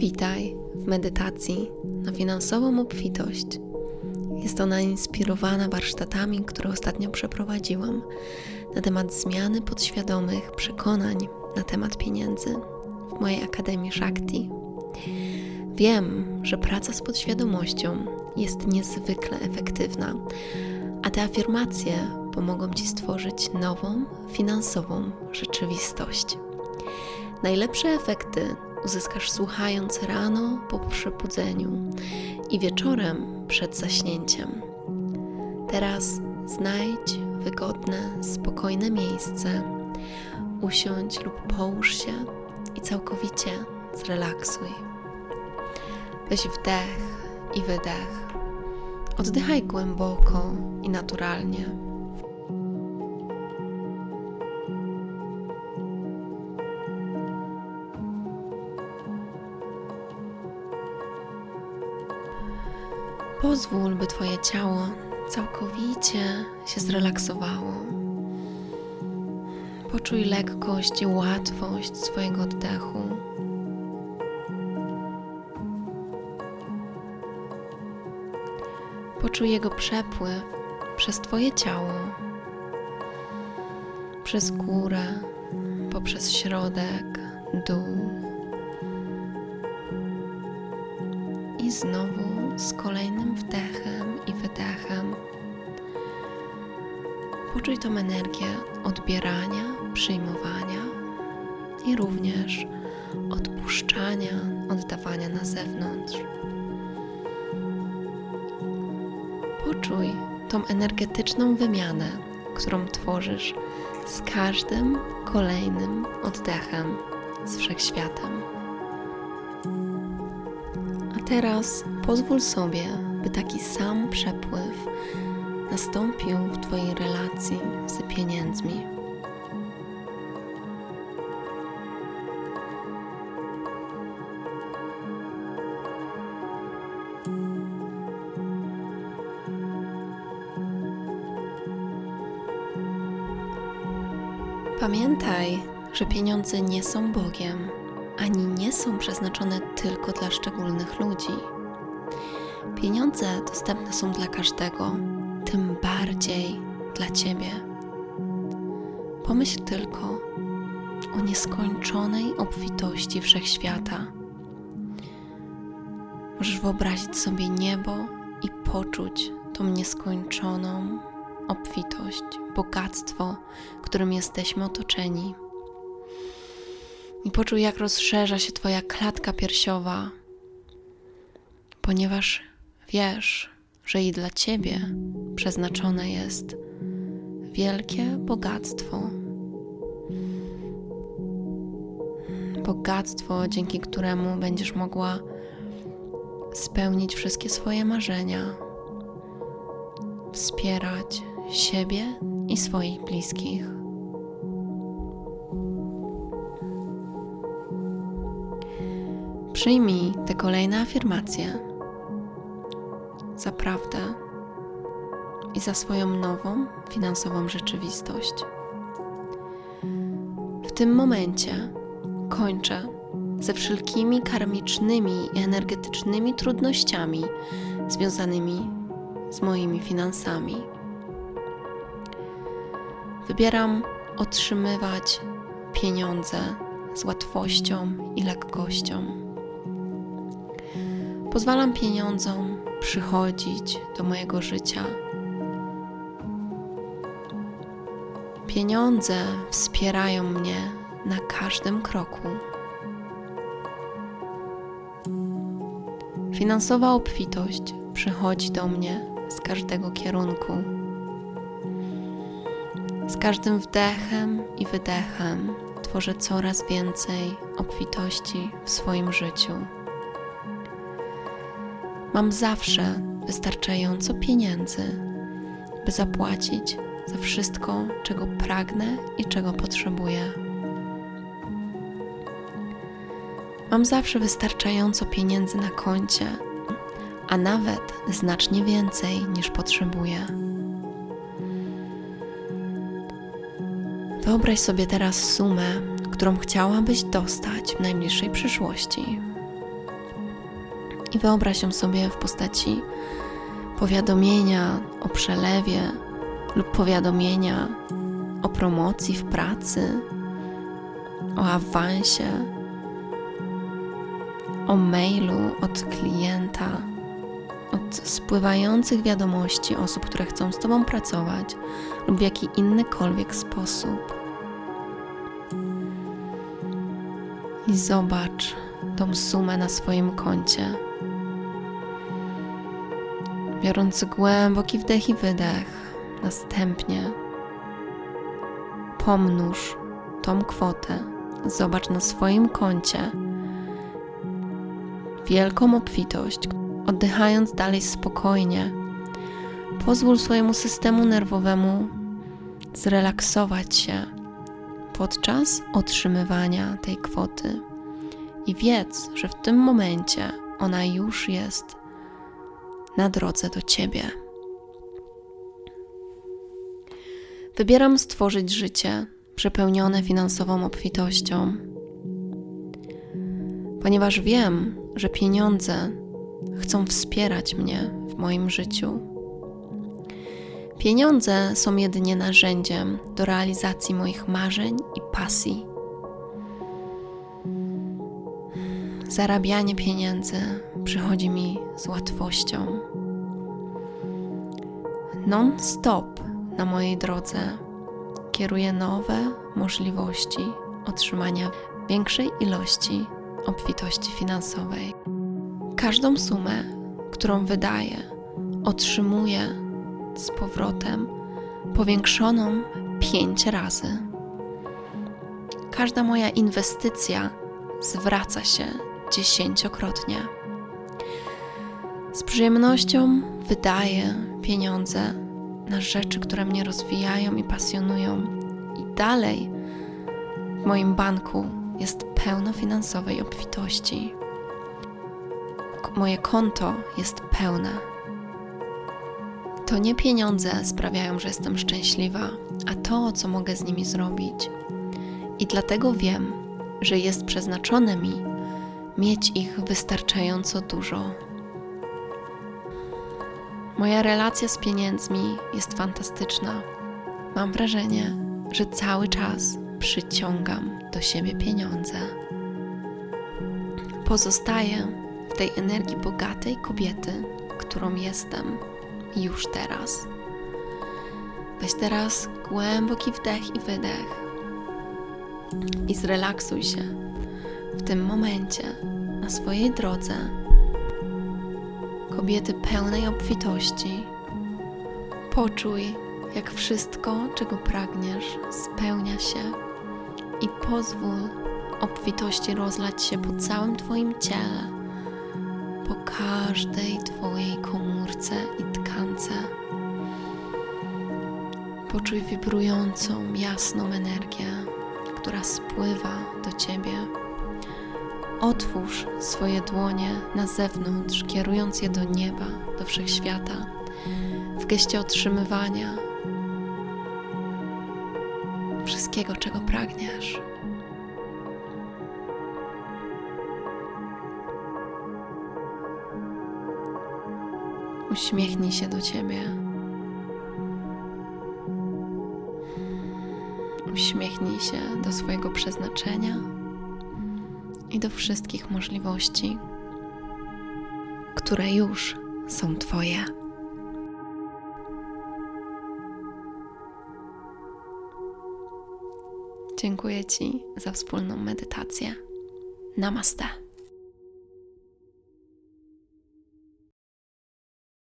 Witaj w medytacji na finansową obfitość. Jest ona inspirowana warsztatami, które ostatnio przeprowadziłam na temat zmiany podświadomych przekonań na temat pieniędzy w mojej Akademii Shakti. Wiem, że praca z podświadomością jest niezwykle efektywna, a te afirmacje pomogą Ci stworzyć nową, finansową rzeczywistość. Najlepsze efekty uzyskasz słuchając rano po przebudzeniu i wieczorem przed zaśnięciem. Teraz znajdź wygodne, spokojne miejsce, usiądź lub połóż się i całkowicie zrelaksuj. Weź wdech i wydech. Oddychaj głęboko i naturalnie. Pozwól, by Twoje ciało całkowicie się zrelaksowało. Poczuj lekkość i łatwość swojego oddechu. Poczuj jego przepływ przez Twoje ciało, przez górę, poprzez środek, dół i znowu z kolejnym wdechem i wydechem. Poczuj tą energię odbierania, przyjmowania i również odpuszczania, oddawania na zewnątrz. Poczuj tą energetyczną wymianę, którą tworzysz z każdym kolejnym oddechem z wszechświatem. Teraz pozwól sobie, by taki sam przepływ nastąpił w Twojej relacji z pieniędzmi. Pamiętaj, że pieniądze nie są Bogiem ani nie są przeznaczone tylko dla szczególnych ludzi. Pieniądze dostępne są dla każdego, tym bardziej dla Ciebie. Pomyśl tylko o nieskończonej obfitości wszechświata. Możesz wyobrazić sobie niebo i poczuć tą nieskończoną obfitość, bogactwo, którym jesteśmy otoczeni i poczuj, jak rozszerza się Twoja klatka piersiowa, ponieważ wiesz, że i dla Ciebie przeznaczone jest wielkie bogactwo. Bogactwo, dzięki któremu będziesz mogła spełnić wszystkie swoje marzenia, wspierać siebie i swoich bliskich. Przyjmij te kolejne afirmacje za prawdę i za swoją nową finansową rzeczywistość. W tym momencie kończę ze wszelkimi karmicznymi i energetycznymi trudnościami związanymi z moimi finansami. Wybieram otrzymywać pieniądze z łatwością i lekkością. Pozwalam pieniądzom przychodzić do mojego życia. Pieniądze wspierają mnie na każdym kroku. Finansowa obfitość przychodzi do mnie z każdego kierunku. Z każdym wdechem i wydechem tworzę coraz więcej obfitości w swoim życiu. Mam zawsze wystarczająco pieniędzy, by zapłacić za wszystko, czego pragnę i czego potrzebuję. Mam zawsze wystarczająco pieniędzy na koncie, a nawet znacznie więcej niż potrzebuję. Wyobraź sobie teraz sumę, którą chciałabyś dostać w najbliższej przyszłości. I wyobraź ją sobie w postaci powiadomienia o przelewie lub powiadomienia o promocji w pracy, o awansie, o mailu od klienta, od spływających wiadomości osób, które chcą z Tobą pracować lub w jaki innykolwiek sposób. I zobacz tą sumę na swoim koncie. Biorąc głęboki wdech i wydech, następnie pomnóż tą kwotę. Zobacz na swoim koncie wielką obfitość, oddychając dalej spokojnie. Pozwól swojemu systemu nerwowemu zrelaksować się podczas otrzymywania tej kwoty. I wiedz, że w tym momencie ona już jest na drodze do ciebie. Wybieram stworzyć życie przepełnione finansową obfitością, ponieważ wiem, że pieniądze chcą wspierać mnie w moim życiu. Pieniądze są jedynie narzędziem do realizacji moich marzeń i pasji. Zarabianie pieniędzy przychodzi mi z łatwością. Non-stop na mojej drodze kieruję nowe możliwości otrzymania większej ilości obfitości finansowej. Każdą sumę, którą wydaję, otrzymuję z powrotem powiększoną pięć razy. Każda moja inwestycja zwraca się dziesięciokrotnie. Z przyjemnością wydaję pieniądze na rzeczy, które mnie rozwijają i pasjonują, i dalej w moim banku jest pełno finansowej obfitości. Moje konto jest pełne. To nie pieniądze sprawiają, że jestem szczęśliwa, a to, co mogę z nimi zrobić. I dlatego wiem, że jest przeznaczone mi mieć ich wystarczająco dużo. Moja relacja z pieniędzmi jest fantastyczna. Mam wrażenie, że cały czas przyciągam do siebie pieniądze. Pozostaję w tej energii bogatej kobiety, którą jestem już teraz. Weź teraz głęboki wdech i wydech i zrelaksuj się w tym momencie na swojej drodze kobiety pełnej obfitości. Poczuj, jak wszystko, czego pragniesz, spełnia się i pozwól obfitości rozlać się po całym Twoim ciele, po każdej Twojej komórce i tkance. Poczuj wibrującą, jasną energię, która spływa do Ciebie. Otwórz swoje dłonie na zewnątrz, kierując je do nieba, do wszechświata, w geście otrzymywania wszystkiego, czego pragniesz. Uśmiechnij się do ciebie. Uśmiechnij się do swojego przeznaczenia i do wszystkich możliwości, które już są Twoje. Dziękuję Ci za wspólną medytację. Namaste.